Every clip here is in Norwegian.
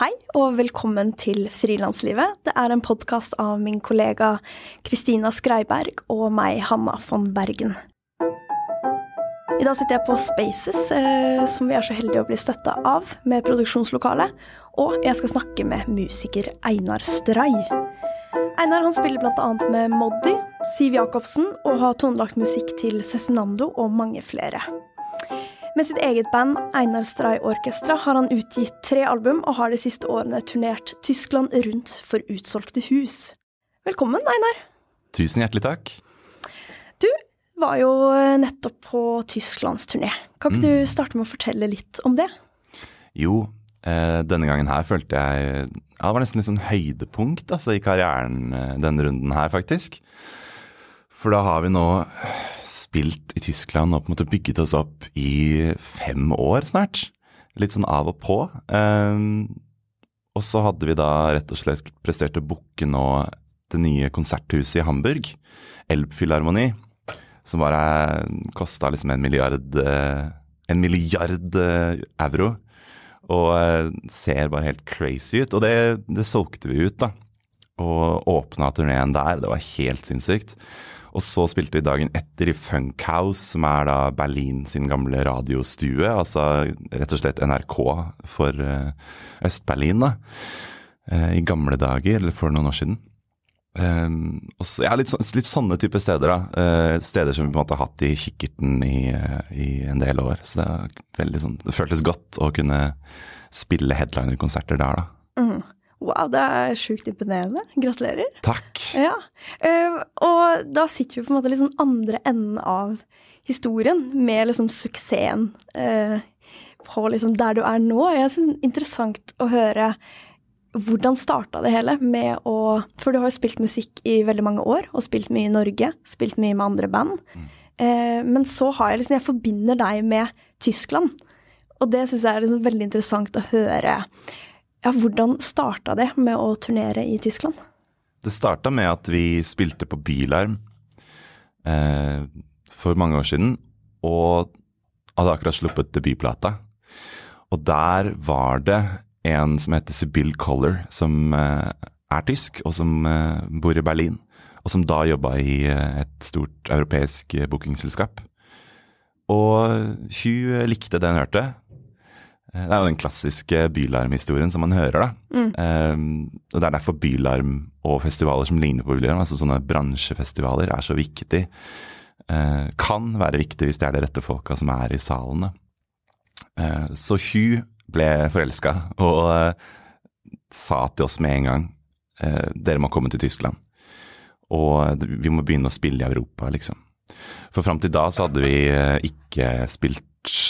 Hei og velkommen til Frilanslivet. Det er en podkast av min kollega Kristina Skreiberg og meg, Hanna von Bergen. I dag sitter jeg på Spaces, eh, som vi er så heldige å bli støtta av, med produksjonslokale. Og jeg skal snakke med musiker Einar Stray. Einar han spiller bl.a. med Moddi, Siv Jacobsen og har tonelagt musikk til Cezinando og mange flere. Med sitt eget band, Einar Stray Orkestra, har han utgitt tre album og har de siste årene turnert Tyskland rundt for utsolgte hus. Velkommen, Einar. Tusen hjertelig takk. Du var jo nettopp på tysklandsturné. Kan ikke mm. du starte med å fortelle litt om det? Jo, eh, denne gangen her følte jeg ja, Det var nesten litt sånn høydepunkt altså, i karrieren eh, denne runden her, faktisk. For da har vi nå spilt i Tyskland og på en måte bygget oss opp i fem år snart. Litt sånn av og på. Um, og så hadde vi da rett og slett prestert å booke nå det nye konserthuset i Hamburg, Elbphilharmoni, som bare kosta liksom en milliard, eh, en milliard eh, euro. Og eh, ser bare helt crazy ut. Og det, det solgte vi ut, da. Og åpna turneen der. Det var helt sinnssykt. Og så spilte vi dagen etter i Funkhouse, som er da Berlin sin gamle radiostue. Altså rett og slett NRK for uh, Øst-Berlin, da. Uh, I gamle dager, eller for noen år siden. Um, så, ja, litt, litt, sånne type steder, da. Uh, steder som vi på en måte har hatt i kikkerten i, i en del år. Så det, sånn, det føltes godt å kunne spille headliner-konserter der, da. Mm. Wow, det er sjukt imponerende. Gratulerer. Takk. Ja. Uh, og da sitter vi på en måte liksom andre enden av historien, med liksom suksessen uh, på liksom der du er nå. Jeg synes det er interessant å høre hvordan starta det hele med å For du har jo spilt musikk i veldig mange år, og spilt mye i Norge, spilt mye med andre band. Mm. Eh, men så har jeg liksom Jeg forbinder deg med Tyskland. Og det syns jeg er liksom veldig interessant å høre ja, hvordan starta det med å turnere i Tyskland? Det starta med at vi spilte på Bylarm eh, for mange år siden, og hadde akkurat sluppet debutplata. Og der var det en som heter Sibyl Coller, som eh, er tysk, og som eh, bor i Berlin. Og som da jobba i eh, et stort europeisk eh, bookingselskap. Og hun likte det hun hørte, det er jo den klassiske bylarmhistorien som man hører, da. Mm. Um, og Det er derfor bylarm og festivaler som ligner på bylarm, altså sånne bransjefestivaler, er så viktig. Uh, kan være viktig hvis det er de rette folka som er i salene. Uh, så hun ble forelska og uh, sa til oss med en gang dere må komme til Tyskland. Og vi må begynne å spille i Europa, liksom. For fram til da så hadde vi ikke spilt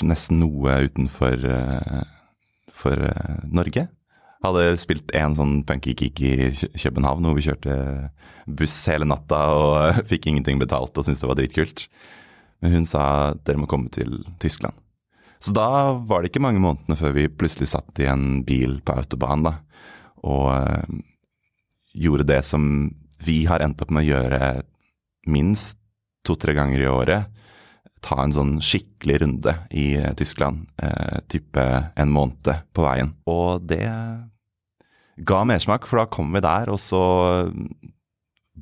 nesten noe utenfor uh, for uh, Norge. Hadde spilt en sånn punky kick i København hvor vi kjørte buss hele natta og fikk ingenting betalt og syntes det var dritkult. Men hun sa dere må komme til Tyskland. Så da var det ikke mange månedene før vi plutselig satt i en bil på autobahn da, og uh, gjorde det som vi har endt opp med å gjøre minst to-tre ganger i året ta en sånn skikkelig runde i eh, Tyskland, eh, type en måned på veien. Og det ga mersmak, for da kom vi der, og så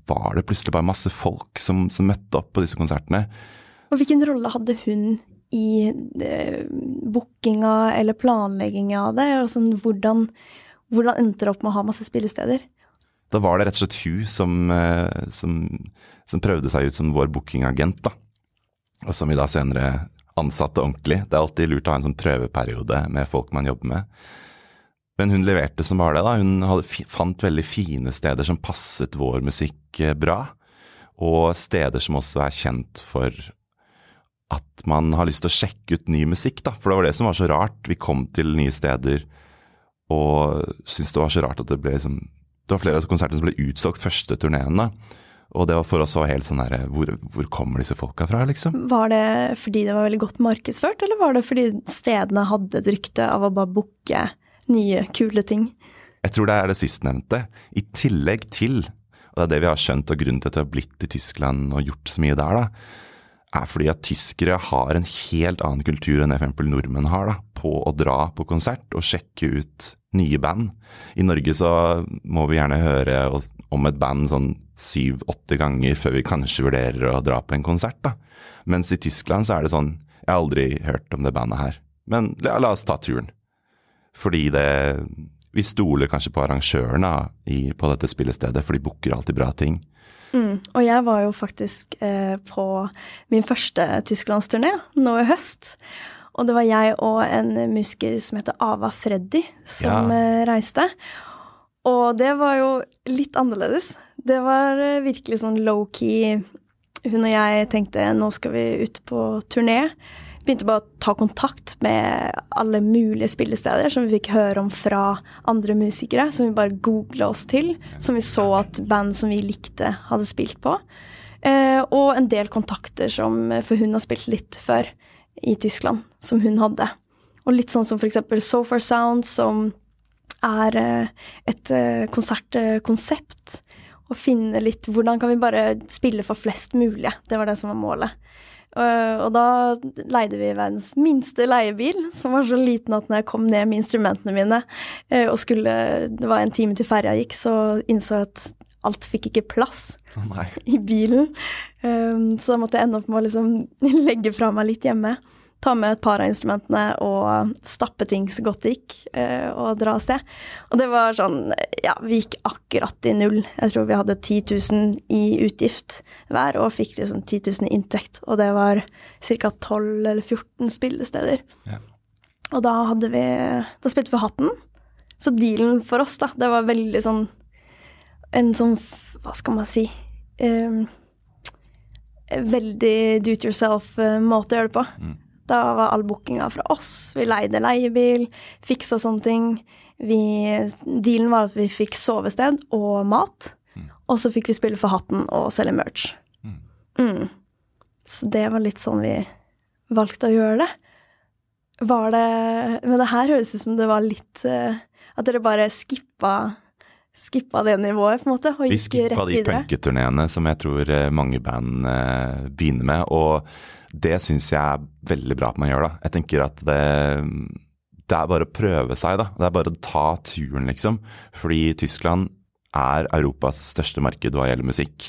var det plutselig bare masse folk som, som møtte opp på disse konsertene. Og hvilken rolle hadde hun i eh, bookinga eller planlegginga av det? Altså, hvordan, hvordan endte det opp med å ha masse spillesteder? Da var det rett og slett hun som, eh, som, som prøvde seg ut som vår bookingagent, da og som vi da senere ansatte ordentlig. Det er alltid lurt å ha en sånn prøveperiode med folk man jobber med. Men hun leverte som var det. da. Hun hadde, fant veldig fine steder som passet vår musikk eh, bra. Og steder som også er kjent for at man har lyst til å sjekke ut ny musikk. da. For det var det som var så rart. Vi kom til nye steder og syntes det var så rart at det ble liksom Det var flere av konsertene som ble utsolgt første turneen. Og det var for oss òg helt sånn herre hvor, hvor, kommer disse folka fra, liksom? Var det fordi det var veldig godt markedsført, eller var det fordi stedene hadde et rykte av å bare booke nye, kule ting? Jeg tror det er det sistnevnte. I tillegg til, og det er det vi har skjønt og grunnen til at vi har blitt i Tyskland og gjort så mye der, da, er fordi at tyskere har en helt annen kultur enn f.eks. nordmenn har, da, på å dra på konsert og sjekke ut nye band. I Norge så må vi gjerne høre om et band sånn syv-åtte ganger før vi kanskje vurderer å dra på en konsert, da. Mens i Tyskland så er det sånn Jeg har aldri hørt om det bandet her, men la, la oss ta turen. Fordi det Vi stoler kanskje på arrangørene på dette spillestedet, for de booker alltid bra ting. Mm. Og jeg var jo faktisk eh, på min første tysklandsturné nå i høst. Og det var jeg og en musiker som heter Ava Freddy, som ja. eh, reiste. Og det var jo litt annerledes. Det var eh, virkelig sånn low-key. Hun og jeg tenkte nå skal vi ut på turné begynte bare å ta kontakt med alle mulige spillesteder som vi fikk høre om fra andre musikere, som vi bare googla oss til, som vi så at band som vi likte, hadde spilt på. Eh, og en del kontakter som For hun har spilt litt før i Tyskland, som hun hadde. Og litt sånn som for eksempel Sofa Sound, som er eh, et eh, konsertkonsept. Og finne litt Hvordan kan vi bare spille for flest mulig? Det var det som var målet. Uh, og da leide vi verdens minste leiebil, som var så liten at når jeg kom ned med instrumentene mine uh, og skulle Det var en time til ferja gikk, så innså jeg at alt fikk ikke plass oh, i bilen. Um, så da måtte jeg ende opp med å liksom legge fra meg litt hjemme ta med et par av instrumentene og stappe ting så godt det gikk, uh, og dra av sted. Og det var sånn Ja, vi gikk akkurat i null. Jeg tror vi hadde 10 000 i utgift hver, og fikk liksom 10 000 i inntekt. Og det var ca. 12 eller 14 spillesteder. Ja. Og da hadde vi Da spilte vi Hatten. Så dealen for oss, da, det var veldig sånn En sånn Hva skal man si? Um, veldig do it yourself-måte å gjøre det på. Mm. Da var all bookinga fra oss. Vi leide leiebil, fiksa sånne ting. Vi, dealen var at vi fikk sovested og mat. Mm. Og så fikk vi spille for hatten og selge merch. Mm. Mm. Så det var litt sånn vi valgte å gjøre det. Var det Men det her høres ut som det var litt uh, At dere bare skippa skippa det nivået, på en måte, og gikk rett videre. Vi skippa de punketurneene som jeg tror eh, mange band uh, begynner med. og det syns jeg er veldig bra at man gjør, da. Jeg tenker at det, det er bare å prøve seg, da. Det er bare å ta turen, liksom. Fordi Tyskland er Europas største marked hva gjelder musikk.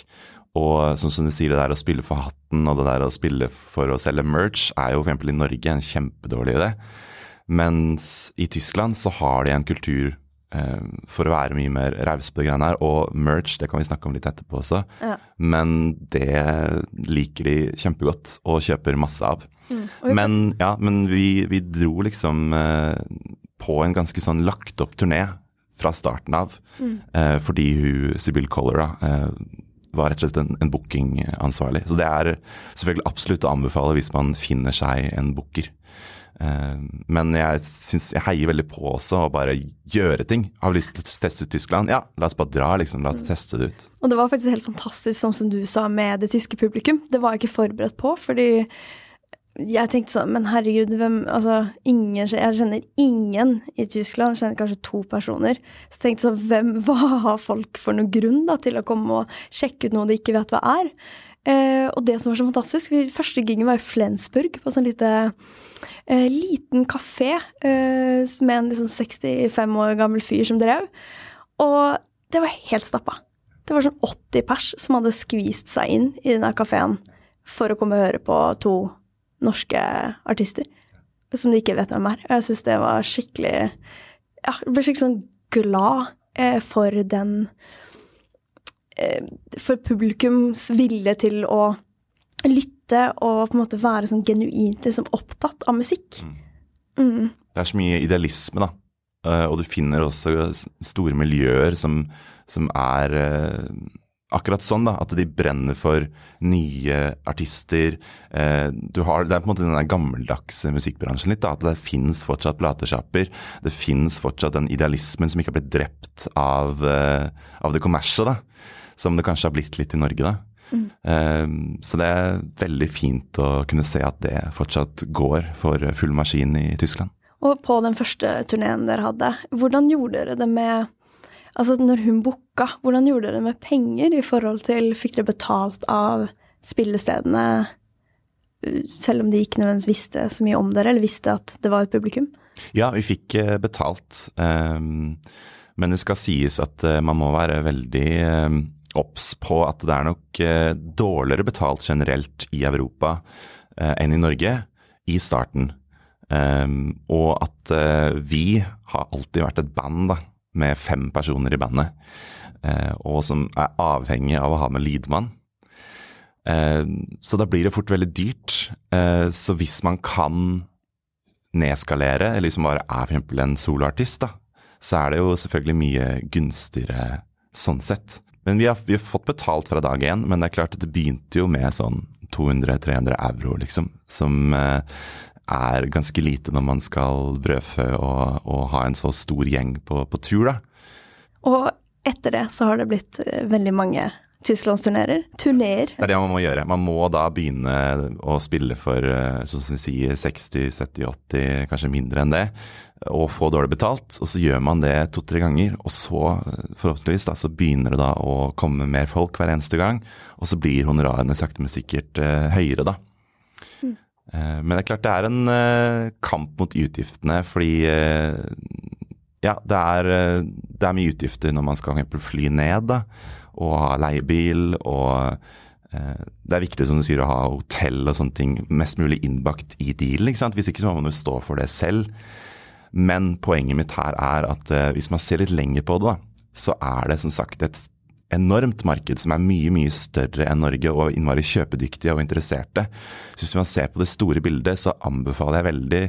Og sånn som du sier, det der å spille for hatten og det der å spille for å selge merch, er jo f.eks. i Norge en kjempedårlig idé. Mens i Tyskland så har de en kultur Eh, for å være mye mer raus på greiene her. Og merch, det kan vi snakke om litt etterpå også. Ja. Men det liker de kjempegodt og kjøper masse av. Mm. Men, ja, men vi, vi dro liksom eh, på en ganske sånn lagt opp turné fra starten av. Mm. Eh, fordi hun, Sibyl Collar, da, eh, var rett og slett en, en bookingansvarlig. Så det er selvfølgelig absolutt å anbefale hvis man finner seg en booker. Eh, men jeg synes, jeg heier veldig på også å bare gjøre ting. Har vi lyst til å teste ut Tyskland? Ja, la oss bare dra, liksom. La oss teste det ut. Og det var faktisk helt fantastisk, sånn som du sa, med det tyske publikum. Det var jeg ikke forberedt på, fordi jeg tenkte sånn Men herregud, hvem Altså, ingen Jeg kjenner ingen i Tyskland. Jeg kjenner kanskje to personer. Så jeg tenkte sånn Hvem Hva har folk for noen grunn da til å komme og sjekke ut noe de ikke vet hva er? Eh, og det som var så fantastisk Første gigen var i Flensburg, på sånn lite eh, liten kafé eh, med en liksom 65 år gammel fyr som drev. Og det var helt stappa. Det var sånn 80 pers som hadde skvist seg inn i denne kafeen for å komme og høre på to norske artister som de ikke vet hvem er. Og jeg syns det var skikkelig Ja, jeg ble skikkelig sånn glad for den for publikums vilje til å lytte og på en måte være sånn genuint liksom, opptatt av musikk. Mm. Mm. Det er så mye idealisme, da. Eh, og du finner også store miljøer som, som er eh, akkurat sånn, da. At de brenner for nye artister. Du har, det er på en måte den gammeldagse musikkbransjen litt. da, At det fins fortsatt platesjapper. Det fins fortsatt den idealismen som ikke har blitt drept av, av det kommersielle. da som det kanskje har blitt litt i Norge, da. Mm. Um, så det er veldig fint å kunne se at det fortsatt går for full maskin i Tyskland. Og på den første turneen dere hadde, hvordan gjorde dere det med Altså når hun booka, hvordan gjorde dere det med penger i forhold til Fikk dere betalt av spillestedene selv om de ikke nødvendigvis visste så mye om dere, eller visste at det var et publikum? Ja, vi fikk eh, betalt. Um, men det skal sies at uh, man må være veldig um, obs på at det er nok uh, dårligere betalt generelt i Europa uh, enn i Norge i starten. Um, og at vi har alltid vært et band da, med fem personer i bandet, og som er avhengig av å ha med lydmann. så da blir det fort veldig dyrt. så hvis man kan nedskalere, eller liksom bare er for eksempel en soloartist, da, så er det jo selvfølgelig mye gunstigere sånn sett. Men vi har, vi har fått betalt fra dag én, men det er klart at det begynte jo med sånn 200-300 euro, liksom. Som eh, er ganske lite når man skal brødfø og, og, ha en så stor gjeng på, på tur, da. Og etter det så har det blitt eh, veldig mange tysklandsturneer. Turneer. Det er det man må gjøre. Man må da begynne å spille for eh, sånn som vi sier 60, 70, 80, kanskje mindre enn det, og få dårlig betalt. Og så gjør man det to-tre ganger, og så forhåpentligvis da, så begynner det da å komme mer folk hver eneste gang, og så blir honorarene sakte, men sikkert uh, høyere, da. Mm. Uh, men det er klart det er en kamp mot utgiftene, fordi ja, det er, det er mye utgifter når man skal fly ned, da og ha leiebil. Og eh, det er viktig som du sier, å ha hotell og sånne ting mest mulig innbakt i dealen. ikke sant? Hvis ikke så må man jo stå for det selv. Men poenget mitt her er at eh, hvis man ser litt lenger på det, så er det som sagt et enormt marked som er mye mye større enn Norge og innmari kjøpedyktige og interesserte. Så Hvis man ser på det store bildet, så anbefaler jeg veldig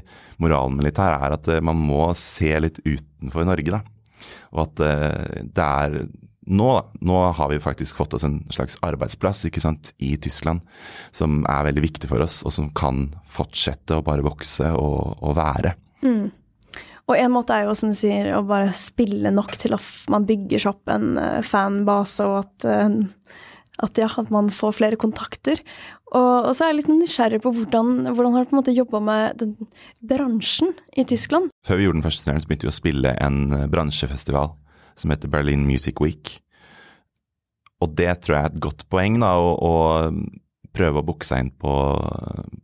Moralen med litt her er at eh, man må se litt utenfor Norge. da. Og at det er nå, nå, har vi faktisk fått oss en slags arbeidsplass ikke sant, i Tyskland som er veldig viktig for oss, og som kan fortsette å bare vokse og, og være. Mm. Og en måte er jo, som du sier, å bare spille nok til at man bygger seg opp en uh, fanbase, og at, uh, at, ja, at, man får flere kontakter. Og, og, så er jeg litt nysgjerrig på hvordan, hvordan har du på en måte jobba med den bransjen i Tyskland? Før vi gjorde den første turneen, begynte vi å spille en eh, bransjefestival som heter Berlin Music Week. Og det tror jeg er et godt poeng, da, å, å prøve å booke seg inn på,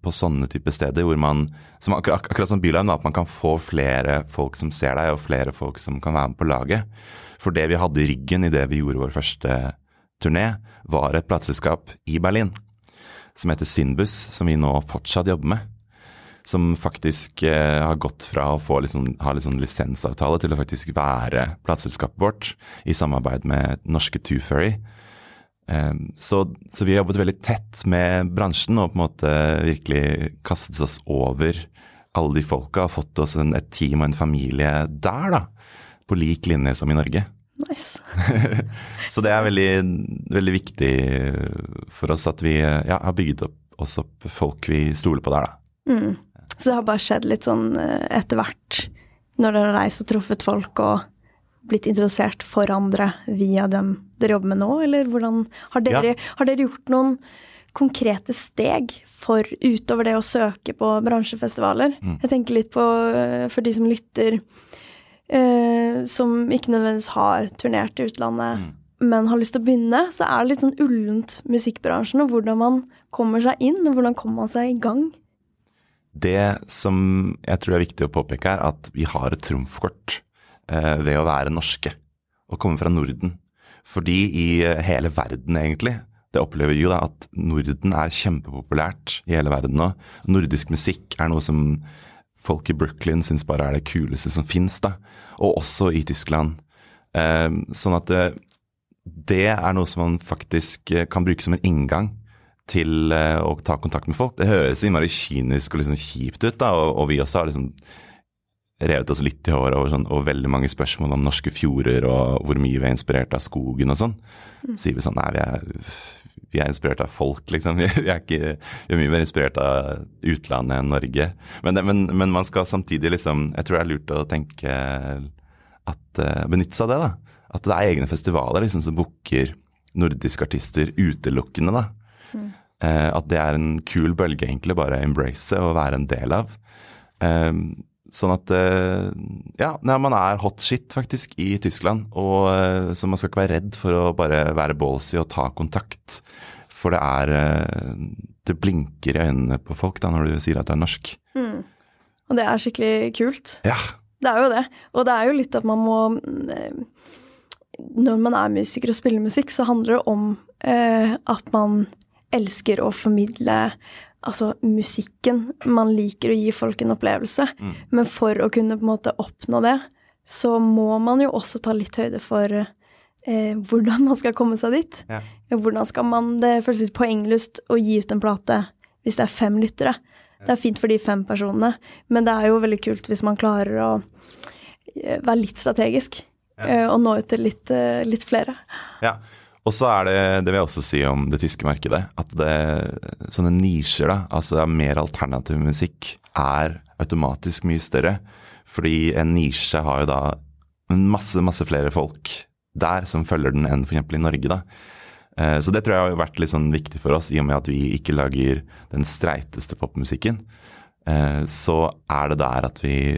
på, sånne type steder hvor man som ak Akkurat som Byline, at man kan få flere folk som ser deg, og flere folk som kan være med på laget. For det vi hadde i ryggen i det vi gjorde vår første turné, var et plateselskap i Berlin som heter Synbus, som vi nå fortsatt jobber med som faktisk eh, har gått fra å få liksom, ha liksom lisensavtale til å faktisk være plateselskapet vårt, i samarbeid med norske Tooferry. Eh, så, så, vi har jobbet veldig tett med bransjen og på en måte virkelig kastet oss over alle de folka. Fått oss en, et team og en familie der, da. På lik linje som i Norge. Nice. så det er veldig, veldig viktig for oss at vi ja, har bygd opp, oss opp folk vi stoler på der, da. Mm. Så det har bare skjedd litt sånn eh, etter hvert, når dere har reist og truffet folk og blitt interessert for andre via dem dere jobber med nå, eller hvordan Har dere, ja. har dere gjort noen konkrete steg for utover det å søke på bransjefestivaler? Mm. Jeg tenker litt på, eh, for de som lytter, eh, som ikke nødvendigvis har turnert i utlandet, mm. men har lyst til å begynne, så er det litt sånn ullent musikkbransjen, og hvordan man kommer seg inn, og hvordan kommer man seg i gang? Det som jeg tror er viktig å påpeke, er at vi har et trumfkort eh, ved å være norske og komme fra Norden. Fordi i eh, hele verden, egentlig, det opplever vi jo da at Norden er kjempepopulært i hele verden nå. Nordisk musikk er noe som folk i Brooklyn syns bare er det kuleste som fins, da. Og også i Tyskland. Eh, sånn at det, det er noe som man faktisk eh, kan bruke som en inngang til uh, å ta kontakt med folk. Det høres innmari kynisk og liksom kjipt ut, da, og, og vi også har liksom revet oss litt i håret over, sånn, over veldig mange spørsmål om norske fjorder og hvor mye vi er inspirert av skogen og sånn. Mm. sier vi sånn nei, vi er, vi er, inspirert av folk, liksom. Vi er, ikke, vi er mye mer inspirert av utlandet enn Norge. Men, men, men, man skal samtidig liksom Jeg tror det er lurt å tenke at uh, benytte seg av det, da. At det er egne festivaler liksom, som booker nordiske artister utelukkende, da. Mm. Eh, at det er en kul bølge, egentlig, bare embrace og være en del av. Eh, sånn at eh, Ja, man er hot shit, faktisk, i Tyskland. Og, eh, så man skal ikke være redd for å bare være ballsy og ta kontakt. For det er, eh, det blinker i øynene på folk da når du sier at du er norsk. Mm. Og det er skikkelig kult. Ja. Det er jo det. Og det er jo litt at man må eh, Når man er musiker og spiller musikk, så handler det om eh, at man elsker å formidle altså musikken. Man liker å gi folk en opplevelse. Mm. Men for å kunne på en måte oppnå det, så må man jo også ta litt høyde for eh, hvordan man skal komme seg dit. Ja. Hvordan skal man Det føles litt poenglyst å gi ut en plate hvis det er fem lyttere. Det er fint for de fem personene, men det er jo veldig kult hvis man klarer å eh, være litt strategisk. Ja. eh, Og nå ut til litt, eh, litt flere. Ja. Og så er det, det vil jeg også si om det tyske markedet, at det, sånne nisjer, da, altså mer alternativ musikk, er automatisk mye større. Fordi en nisje har jo da masse, masse flere folk der som følger den enn f.eks. i Norge, da. Eh, Så det tror jeg har vært litt sånn viktig for oss, i og med at vi ikke lager den streiteste popmusikken. Eh, Så er det der at vi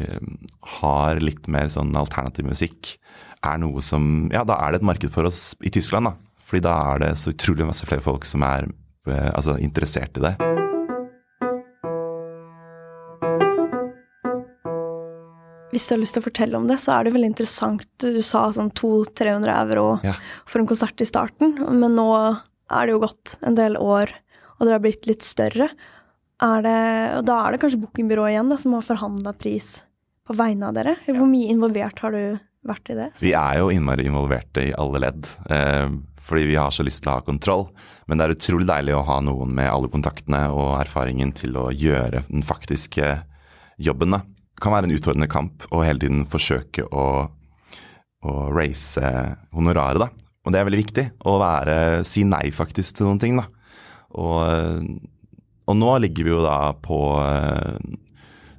har litt mer sånn alternativ musikk, er noe som Ja, da er det et marked for oss i Tyskland, da. Fordi da er det så utrolig masse flere folk som er eh, altså, interessert i det. Hvis du har lyst til å fortelle om det, så er det veldig interessant. Du sa sånn 200-300 euro Ja. for en konsert i starten, men nå er det jo gått en del år, og dere har blitt litt større. Er det, og da er det kanskje bookingbyrået igjen da, som har forhandla pris på vegne av dere? Hvor mye involvert har du vært i det? Vi er jo innmari involverte i alle ledd, eh, fordi vi har så lyst til å ha kontroll. Men det er utrolig deilig å ha noen med alle kontaktene og erfaringen til å gjøre den faktiske jobben. da. Det kan være en utfordrende kamp å hele tiden forsøke å, å raise honoraret, da. Og det er veldig viktig, å være, si nei faktisk til noen ting, da. Og, og nå ligger vi jo da på eh,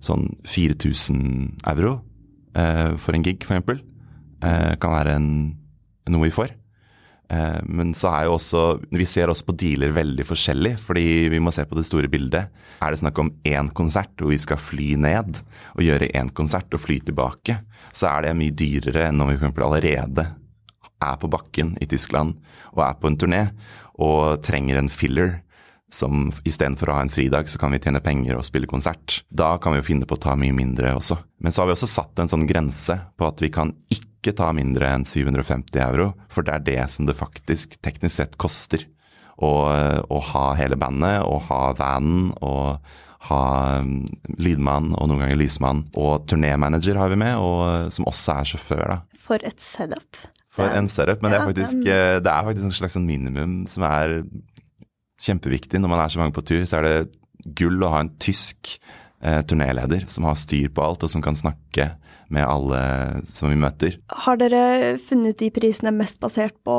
sånn 4000 euro eh, for en gig, f.eks. Eh, kan være en, noe vi får. Eh, men så er jo også Vi ser også på dealer veldig forskjellig, fordi vi må se på det store bildet. Er det snakk om én konsert hvor vi skal fly ned og gjøre én konsert og fly tilbake, så er det mye dyrere enn om vi eksempel allerede er på bakken i Tyskland og er på en turné og trenger en filler som istedenfor å ha en fridag, så kan vi tjene penger og spille konsert. Da kan vi jo finne på å ta mye mindre også. Men så har vi også satt en sånn grense på at vi kan ikke ta mindre enn 750 euro, for det er det som det faktisk teknisk sett koster å, å ha hele bandet, og ha vanen, og ha um, lydmann og noen ganger lysmann. Og turnémanager har vi med, og, som også er sjåfør, da. For et setup. For en setup, men det er faktisk, eh, det er faktisk en slags minimum som er kjempeviktig. Når man er så mange på tur, så er det gull å ha en tysk eh, turnéleder som har styr på alt, og som kan snakke med alle som vi møter. Har dere funnet de prisene mest basert på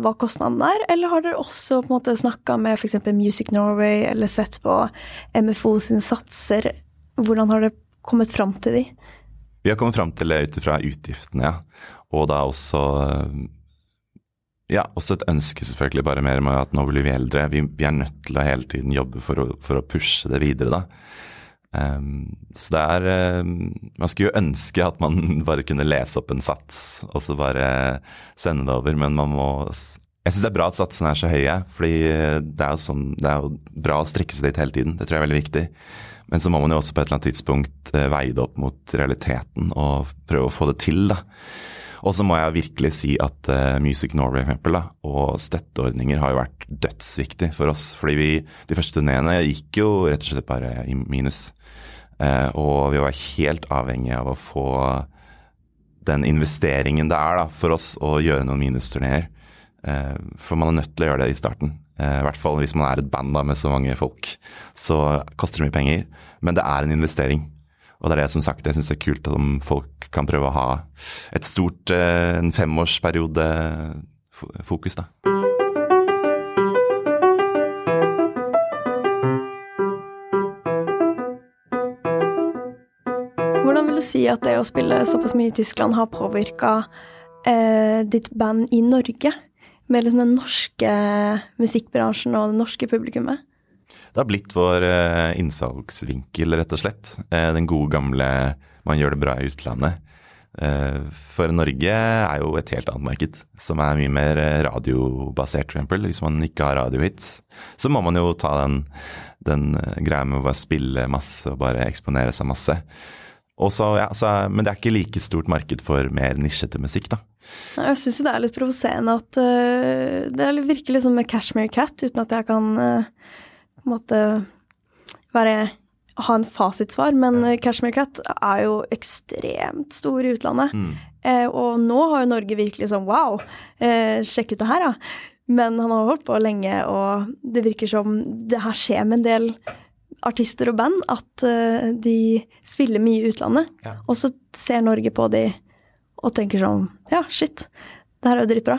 hva kostnaden er, eller har dere også på en måte snakka med f.eks. Music Norway eller sett på MFO sine satser? Hvordan har dere kommet fram til de? Vi har kommet fram til det ut fra utgiftene, ja. Og da også eh, ja, også et ønske selvfølgelig bare mer med at nå blir vi eldre. Vi, vi er nødt til å hele tiden jobbe for å, for å pushe det videre, da. Um, så det er um, Man skulle jo ønske at man bare kunne lese opp en sats og så bare sende det over, men man må Jeg syns det er bra at satsene er så høye, fordi det er, jo sånn, det er jo bra å strikke seg dit hele tiden. Det tror jeg er veldig viktig. Men så må man jo også på et eller annet tidspunkt eh, veie det opp mot realiteten og prøve å få det til, da. Og så må jeg virkelig si at uh, Music Norway for eksempel, da, og støtteordninger har jo vært dødsviktig for oss. Fordi vi, de første turneene gikk jo rett og slett bare i minus. Uh, og vi var helt avhengige av å få den investeringen det er da, for oss å gjøre noen minusturneer. Uh, for man er nødt til å gjøre det i starten. I hvert fall hvis man er et band da, med så mange folk. Så koster det mye penger. Men det er en investering. Og det er det som sagt, jeg syns er kult at folk kan prøve å ha et stort, eh, en femårsperiode fokus, da. Hvordan vil du si at det å spille såpass mye i Tyskland har påvirka eh, ditt band i Norge? Med liksom den norske musikkbransjen og det norske publikummet? Det har blitt vår eh, innsalgsvinkel, rett og slett. Eh, den gode gamle 'man gjør det bra i utlandet'. Eh, for Norge er jo et helt annet marked, som er mye mer radiobasert, f.eks. Hvis man ikke har radiohits, så må man jo ta den, den greia med å bare spille masse og bare eksponere seg masse. Så, ja, så, men det er ikke like stort marked for mer nisjete musikk, da. Jeg syns jo det er litt provoserende at uh, det virker litt som med Cashmere Cat, uten at jeg kan uh, måte være ha en fasitsvar, men ja. Cashmere Cat er jo ekstremt stor i utlandet. Mm. Eh, og nå har jo Norge virkelig sånn wow, eh, sjekk ut det her, da. Men han har holdt på lenge, og det virker som det her skjer med en del artister og band, at eh, de spiller mye i utlandet. Ja. Og så ser Norge på de og tenker sånn Ja, shit, det her er jo dritbra.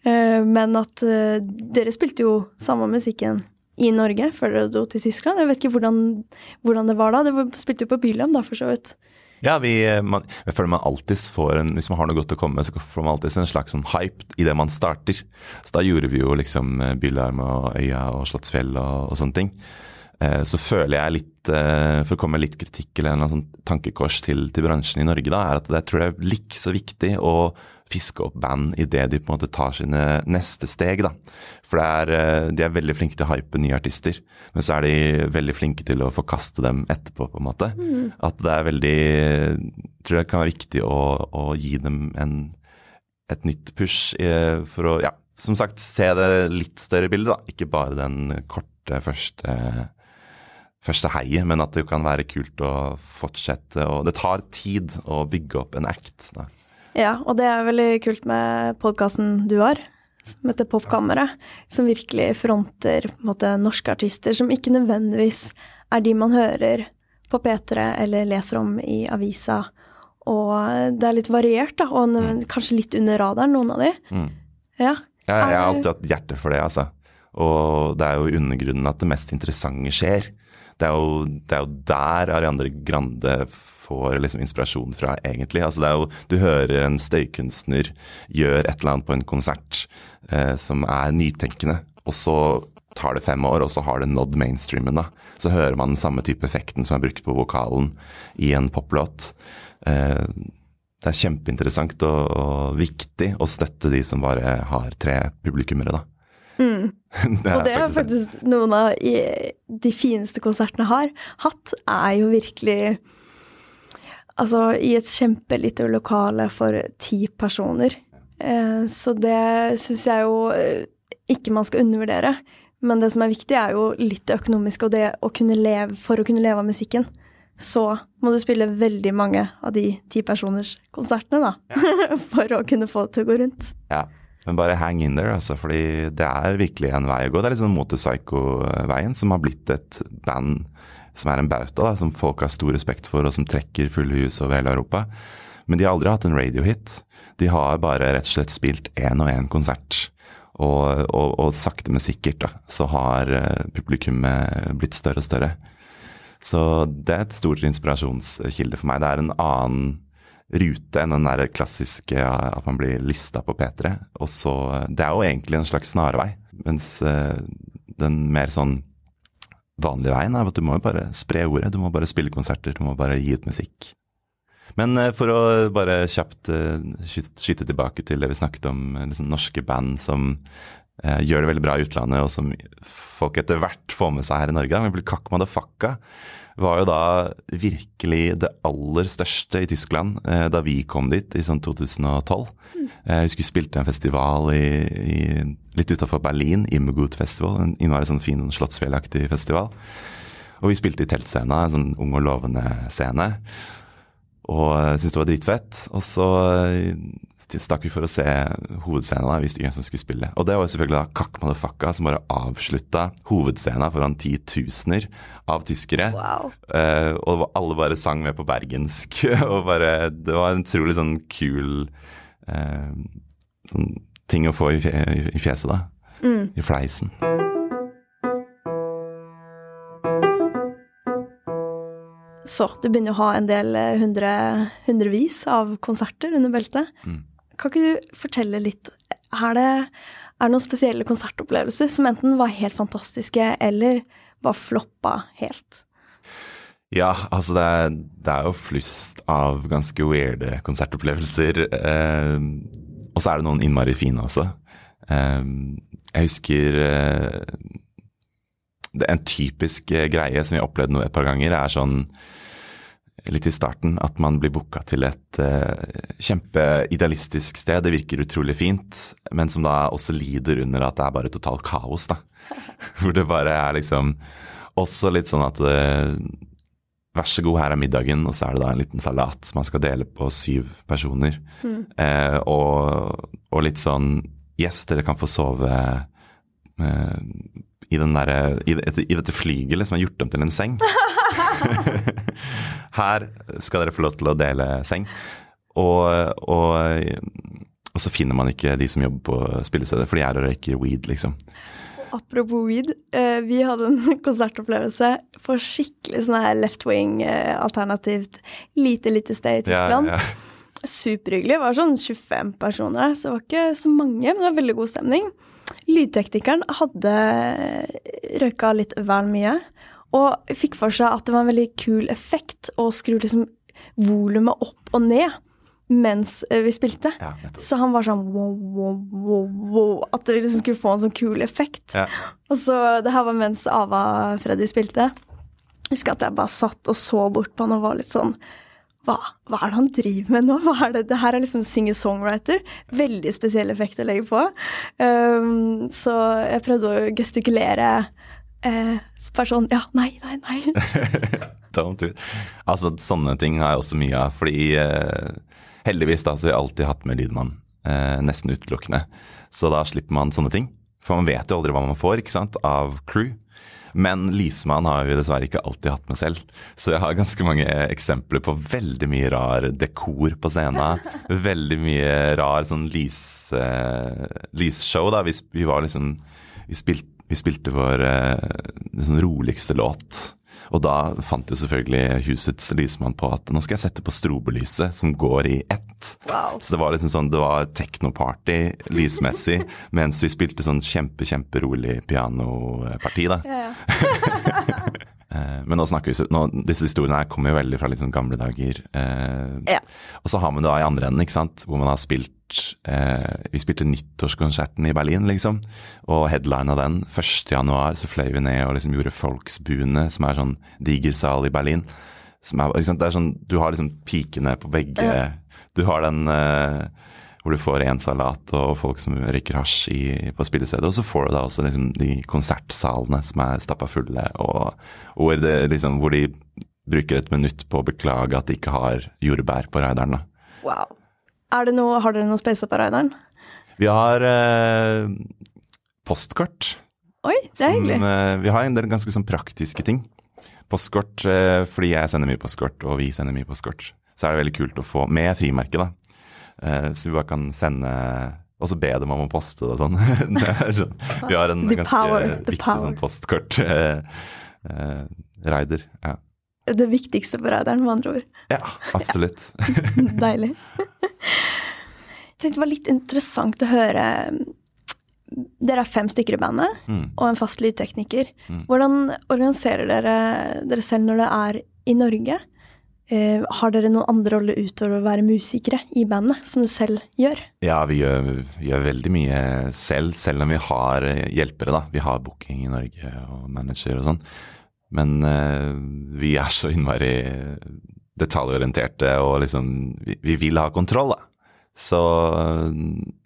Uh, men at uh, dere spilte jo samme musikken i Norge før dere dro til Tyskland. Jeg vet ikke hvordan, hvordan det var da. Det spilte jo på Bylam da, for så vidt. Ja, vi, man, jeg føler man alltid får en Hvis man har noe godt å komme med, så får man alltid en slags sånn hype idet man starter. Så da gjorde vi jo liksom Bylarm og Øya og Slottsfjell og, og sånne ting. Eh, så føler jeg litt, eh, for å komme med litt kritikk eller en sånn tankekors til, til, bransjen i Norge, da, er at det tror jeg er like så viktig å fiske opp band idet de på en måte tar sine neste steg. da. For er, eh, de er veldig flinke til å hype nye artister, men så er de veldig flinke til å forkaste dem etterpå, på en måte. Mm. At det er veldig Jeg tror det kan være viktig å, å gi dem en, et nytt push for å, ja, som sagt, se det litt større bildet, da. Ikke bare den korte første første heiet, men at det kan være kult å fortsette. Og det tar tid å bygge opp en act. Da. Ja, og det er veldig kult med podkasten du har, som heter Popkammeret. Som virkelig fronter måte, norske artister som ikke nødvendigvis er de man hører på P3 eller leser om i avisa. Og det er litt variert, da, og mm. kanskje litt under radaren, noen av de. Mm. Ja. Jeg, Jeg har alltid hatt hjerte for det, altså. Og det er jo i undergrunnen at det mest interessante skjer. Det er jo, det er jo der Ariandre Grande får liksom inspirasjon fra, egentlig. Altså det er jo, du hører en støykunstner gjøre et eller annet på en konsert eh, som er nytenkende, og så tar det fem år, og så har det nådd mainstreamen. da. Så hører man den samme type effekten som er brukt på vokalen i en poplåt. Eh, det er kjempeinteressant og, og, viktig å støtte de som bare har tre publikummere, da. Mm. det og det er faktisk noen av de fineste konsertene jeg har hatt, er jo virkelig Altså i et kjempelite lokale for ti personer. Eh, så det syns jeg jo eh, ikke man skal undervurdere. Men det som er viktig, er jo litt det økonomiske og det å kunne leve for å kunne leve av musikken. Så må du spille veldig mange av de ti personers konsertene, da. Ja. for å kunne få det til å gå rundt. Ja. Men bare hang in there, altså, fordi det er virkelig en vei å gå. Det er litt sånn Motorpsycho-veien, som har blitt et band som er en bauta, da, som folk har stor respekt for, og som trekker fulle hus over hele Europa. Men de har aldri hatt en radiohit. De har bare rett og slett spilt én og én konsert. Og, og, og, sakte, men sikkert da, så har uh, publikummet blitt større og større. Så det er et stort inspirasjonskilde for meg. Det er en annen rute enn den der klassiske at man blir lista på P3. Og så, Det er jo egentlig en slags snarvei. Mens uh, den mer sånn vanlige veien er at du må jo bare spre ordet. Du må bare spille konserter, du må bare gi ut musikk. Men for å bare kjapt skyte tilbake til det vi snakket om, liksom norske band som gjør det veldig bra i utlandet, og som folk etter hvert får med seg her i Norge. Men Kakk Madafakka var jo da virkelig det aller største i Tyskland eh, da vi kom dit i sånn 2012. Mm. Eh, vi spilte en festival i, i, litt utafor Berlin, Immergut Festival. En innmari sånn fin slottsfjellaktig festival. Og vi spilte i teltscena, en sånn ung og lovende scene. Og syntes det var dritfett. Og så eh, stakk vi for å se hovedscenen. Jeg visste ikke hvem som skulle spille. Og det var selvfølgelig da Kakk Madafakka som bare avslutta hovedscenen foran titusener av tyskere. Wow. Uh, og alle bare sang med på bergensk. og bare, Det var en utrolig sånn kul uh, sånn ting å få i, i fjeset, da. Mm. I fleisen. Så du begynner å ha en del eh, hundre, hundrevis av konserter under beltet. Mm. Kan ikke du fortelle litt Er det, er det noen spesielle konsertopplevelser som enten var helt fantastiske, eller var floppa helt? Ja, altså det er, det er jo flust av ganske weirde konsertopplevelser. Eh, og så er det noen innmari fine også. Eh, jeg husker eh, En typisk eh, greie som vi har opplevd et par ganger, er sånn litt i starten at man blir booka til et uh, kjempeidealistisk sted. Det virker utrolig fint, men som da også lider under at det er bare totalt kaos. da. Hvor det bare er liksom også litt sånn at uh, Vær så god, her er middagen, og så er det da en liten salat som man skal dele på syv personer. Mm. Uh, og, og, litt sånn Yes, dere kan få sove i, der, i, i, dette flygelet som er gjort om til en seng. Her skal dere få lov til å dele seng. Og, og, og, så finner man ikke de som jobber på spillestedet, for de er og røyker weed, liksom. Apropos weed, eh, vi hadde en konsertopplevelse for skikkelig sånn her left wing-alternativt eh, lite, lite sted i Tyskland. Ja, ja. Superhyggelig. Det var sånn 25 personer her, så det var ikke så mange, men det var veldig god stemning. Lydteknikeren hadde røyka litt vel mye. Og fikk for seg at det var en veldig kul effekt å skru liksom volumet opp og ned mens eh, vi spilte. Ja, så han var sånn wow, wow, wow, wow, At det liksom skulle få en sånn kul effekt. Ja. Og så Det her var mens Ava Freddy spilte. Jeg husker at jeg bare satt og så bort på han og var litt sånn hva, hva, er det han driver med nå? Hva er det? det her er liksom singer-songwriter. Veldig spesiell effekt å legge på. Um, så jeg prøvde å gestikulere eh, bare sånn Ja, nei, nei, nei. Don't do. Altså, sånne ting har jeg også mye av. Fordi eh, heldigvis da, så har jeg alltid hatt med lydmann. Eh, nesten utelukkende. Så da slipper man sånne ting. For man vet jo aldri hva man får ikke sant, av crew. Men lysmann har vi dessverre ikke alltid hatt med selv. Så jeg har ganske mange eksempler på veldig mye rar dekor på scenen. veldig mye rar sånn lys, uh, lysshow, da. Vi, vi var liksom Vi spilte vi spilte vår uh, liksom roligste låt. Og da fant jo selvfølgelig husets lysmann på at nå skal jeg sette på strobelyset som går i ett. Wow. Så det var liksom sånn, det var teknoparty lysmessig, mens vi spilte sånn kjempe, kjemperolig pianoparti, da. Ja, ja. Eh, men nå snakker vi, nå, disse historiene her kommer jo veldig fra litt sånn gamle dager. Eh, ja. Og så har man det da i andre enden, ikke sant, hvor man har spilt eh, Vi spilte nyttårskonserten i Berlin, liksom. Og headline av den. 1.1 så fløy vi ned og liksom gjorde Folksbuene, som er sånn diger sal i Berlin. Som er, det er sånn, Du har liksom pikene på begge ja. Du har den eh, hvor du får én salat og folk som røyker hasj på spillestedet. Og så får du da også liksom de konsertsalene som er stappa fulle, og, og det, liksom, hvor de bruker et minutt på å beklage at de ikke har jordbær på raideren. Wow. Noe, har dere noe space på raideren? Vi har eh, postkort. Oi, det er hyggelig. Eh, vi har en del ganske sånn praktiske ting. Postkort eh, fordi jeg sender mye postkort, og vi sender mye postkort. Så er det veldig kult å få med frimerke, da. Eh, så vi bare kan sende og så be dem om å poste det og sånn. sånn. Vi har en the ganske power, viktig sånn postkort-rider. Eh, eh, ja. Det viktigste på rideren, med andre ord. Ja, absolutt. Deilig. Jeg tenkte det var litt interessant å høre Dere er fem stykker i bandet mm. og en fast lydtekniker. Mm. Hvordan organiserer dere dere selv når det er i Norge? Eh, har dere noen andre roller utover å være musikere i bandet, som dere selv gjør? Ja, vi gjør, gjør, veldig mye selv, selv om vi har hjelpere, da. Vi har booking i Norge og manager og sånn. Men uh, vi er så innmari detaljorienterte og liksom Vi, vi vil ha kontroll, da. Så,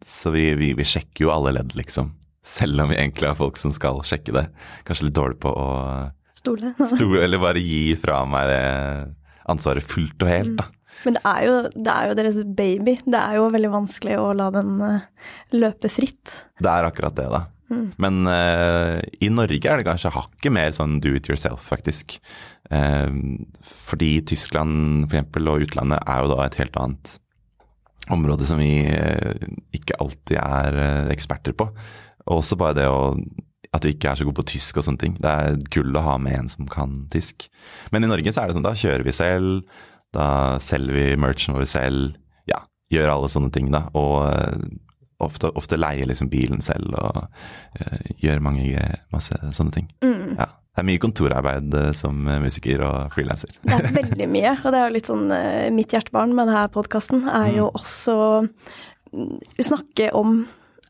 så vi, vi, vi, sjekker jo alle ledd, liksom. Selv om vi egentlig har folk som skal sjekke det. Kanskje litt dårlig på å Stole. stole eller bare gi fra meg det ansvaret fullt og helt, da. Men det er, jo, det er, jo, deres baby. Det er jo veldig vanskelig å la den uh, løpe fritt. Det er akkurat det, da. Mm. Men uh, i Norge er det kanskje hakket mer sånn do it yourself, faktisk. Uh, fordi Tyskland for eksempel, og utlandet er jo da et helt annet område som vi ikke alltid er eksperter på. Og også bare det å at du ikke er så god på tysk og sånne ting. Det er gull å ha med en som kan tysk. Men i Norge så er det sånn, da kjører vi selv, da selger vi merchen vår selv. Ja, gjør alle sånne ting, da. Og uh, ofte, ofte leier liksom bilen selv og uh, gjør mange, masse sånne ting. Mm. Ja. Det er mye kontorarbeid eh, som musiker og frilanser. Det er veldig mye, og det er jo litt sånn eh, mitt hjertebarn med denne podkasten er jo Mm. også mm, snakke om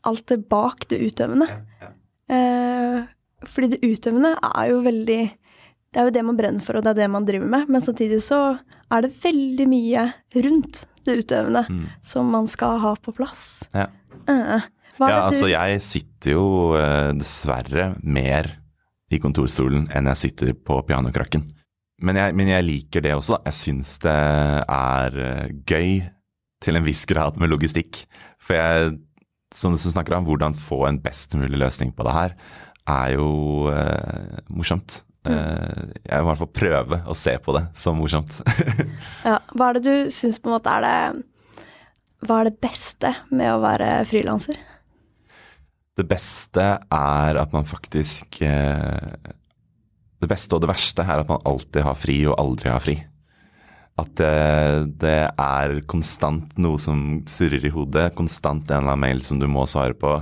alt det bak det utøvende. Eh, fordi det utøvende er jo veldig Det er jo det man brenner for, og det er det man driver med. Men samtidig så er det veldig mye rundt det utøvende Mm. som man skal ha på plass. Ja. Eh, Ja, altså jeg sitter jo eh, dessverre mer i kontorstolen enn jeg sitter på pianokrakken. Men jeg, men jeg liker det også, da. Jeg syns det er eh, gøy til en viss grad med logistikk. For jeg, som du snakker om, hvordan få en best mulig løsning på det her, er jo eh, morsomt. Eh, jeg må i hvert fall prøve å se på det som morsomt. ja, Hva er det du syns på en måte er det Hva er det beste med å være frilanser? Det beste er at man faktisk eh, Det beste og det verste er at man alltid har fri og aldri har fri. At det, det er konstant noe som surrer i hodet, konstant en eller annen mail som du må svare på.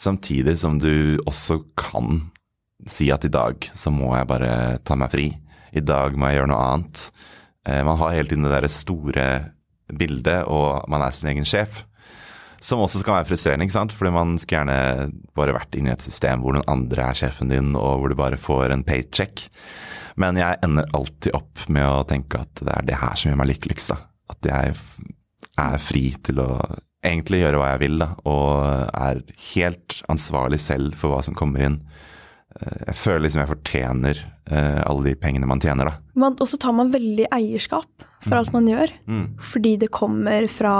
Samtidig som du også kan si at i dag så må jeg bare ta meg fri. I dag må jeg gjøre noe annet. Eh, man har hele tiden det derre store bildet, og man er sin egen sjef. Som også kan være frustrerende, ikke sant? fordi man skulle gjerne bare vært inne i et system hvor noen andre er sjefen din, og hvor du bare får en paycheck. Men jeg ender alltid opp med å tenke at det er det her som gjør meg lykkeligst. da. At jeg er fri til å egentlig gjøre hva jeg vil, da, og er helt ansvarlig selv for hva som kommer inn. Eh, Jeg føler liksom jeg fortjener eh, alle de pengene man tjener, da. Man, og så tar man veldig eierskap for alt man gjør, Mm. fordi det kommer fra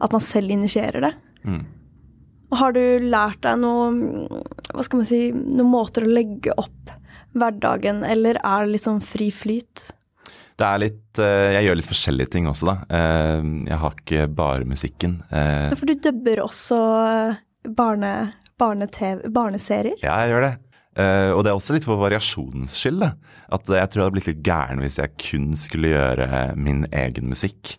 at man selv initierer det. Mm. Har du lært deg noe, hva skal man si, noen måter å legge opp hverdagen, eller er det sånn fri flyt? Det er litt eh, Jeg gjør litt forskjellige ting også, da. Eh, Jeg har ikke bare musikken. Eh, Ja, For du dubber også barne, barne-TV, barneserier. Ja, jeg gjør det. Og det er også litt for variasjonens skyld. da. At jeg tror jeg hadde blitt litt gæren hvis jeg kun skulle gjøre min egen musikk.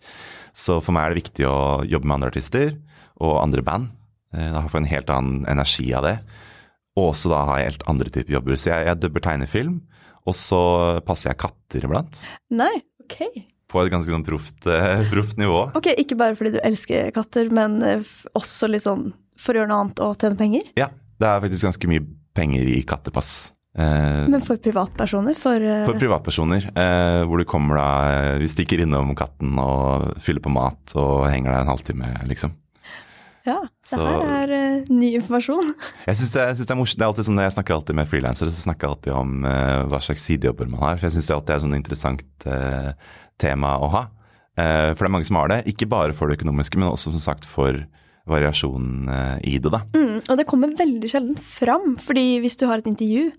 Så for meg er det viktig å jobbe med andre artister og andre band. Da får jeg en helt annen energi av det. Og også da har jeg helt andre typer jobber. Så jeg, jeg dubber tegnefilm, og så passer jeg katter iblant. Nei, ok. På et ganske sånn proft, eh, proft nivå. Ok, Ikke bare fordi du elsker katter, men eh, også litt sånn for å gjøre noe annet og tjene penger? Ja, det er faktisk ganske mye penger i kattepass. Eh, Men for privatpersoner? For, For privatpersoner, eh, hvor du kommer da Vi stikker innom katten og fyller på mat og henger der en halvtime, liksom. Ja, det Så- her er uh, ny informasjon. Jeg syns det, synes det er morsomt. Det er alltid sånn, jeg snakker alltid med frilansere, så snakker jeg alltid om uh, hva slags sidejobber man har. For jeg syns det alltid er et sånn interessant uh, tema å ha. For det er mange som har det. Ikke bare for det økonomiske, men også som sagt for variasjonen i det, da. Mm, og det kommer veldig sjelden fram, fordi hvis du har et intervju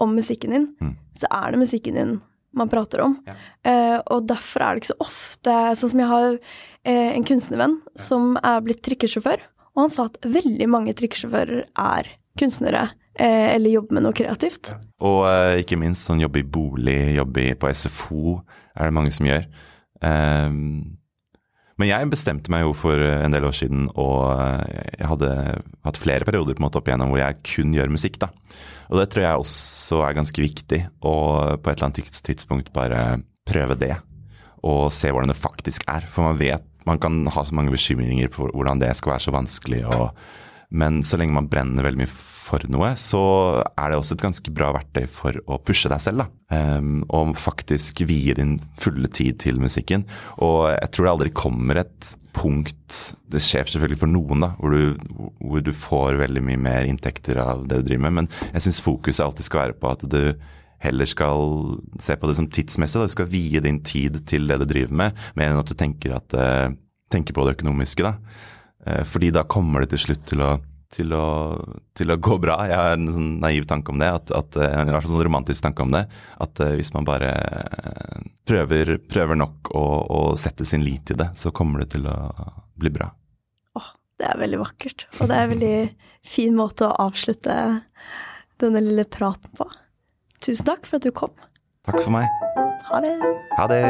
om musikken din, Mm. så er det musikken din man prater om. Ja. Uh, og derfor er det ikke så ofte Sånn som jeg har uh, en kunstnervenn som er blitt trikkesjåfør, og han sa at veldig mange trikkesjåfører er kunstnere eh, eller jobber med noe kreativt. Og uh, ikke minst sånn jobbe i bolig, jobbe på SFO er det mange som gjør. Um, men jeg bestemte meg jo for en del år siden, og eh, jeg hadde hatt flere perioder på en måte opp igjennom hvor jeg kun gjør musikk. da. Og det tror jeg også er ganske viktig, å på et eller annet tidspunkt bare prøve det. Og se hvordan det faktisk er. For man vet Man kan ha så mange bekymringer på hvordan det skal være så vanskelig. og men så lenge man brenner veldig mye for noe, så er det også et ganske bra verktøy for å pushe deg selv. da. Um, og faktisk vie din fulle tid til musikken. Og jeg tror det aldri kommer et punkt, det skjer selvfølgelig for noen, da, hvor du, hvor du får veldig mye mer inntekter av det du driver med, men jeg syns fokuset alltid skal være på at du heller skal se på det som tidsmessig. Da. Du skal vie din tid til det du driver med, mer enn at du tenker, at, eh, tenker på det økonomiske. da. Eh, Fordi da kommer det til slutt til å, til å, til å gå bra. Jeg har en sånn naiv tanke om det, at, at, eh, en sånn romantisk tanke om det. At hvis man bare prøver, prøver nok å, å sette sin lit til det, så kommer det til å bli bra. Det er veldig vakkert. Og det er en veldig fin måte å avslutte denne lille praten på. Tusen takk for at du kom. Takk for meg. Ha det. Ha det.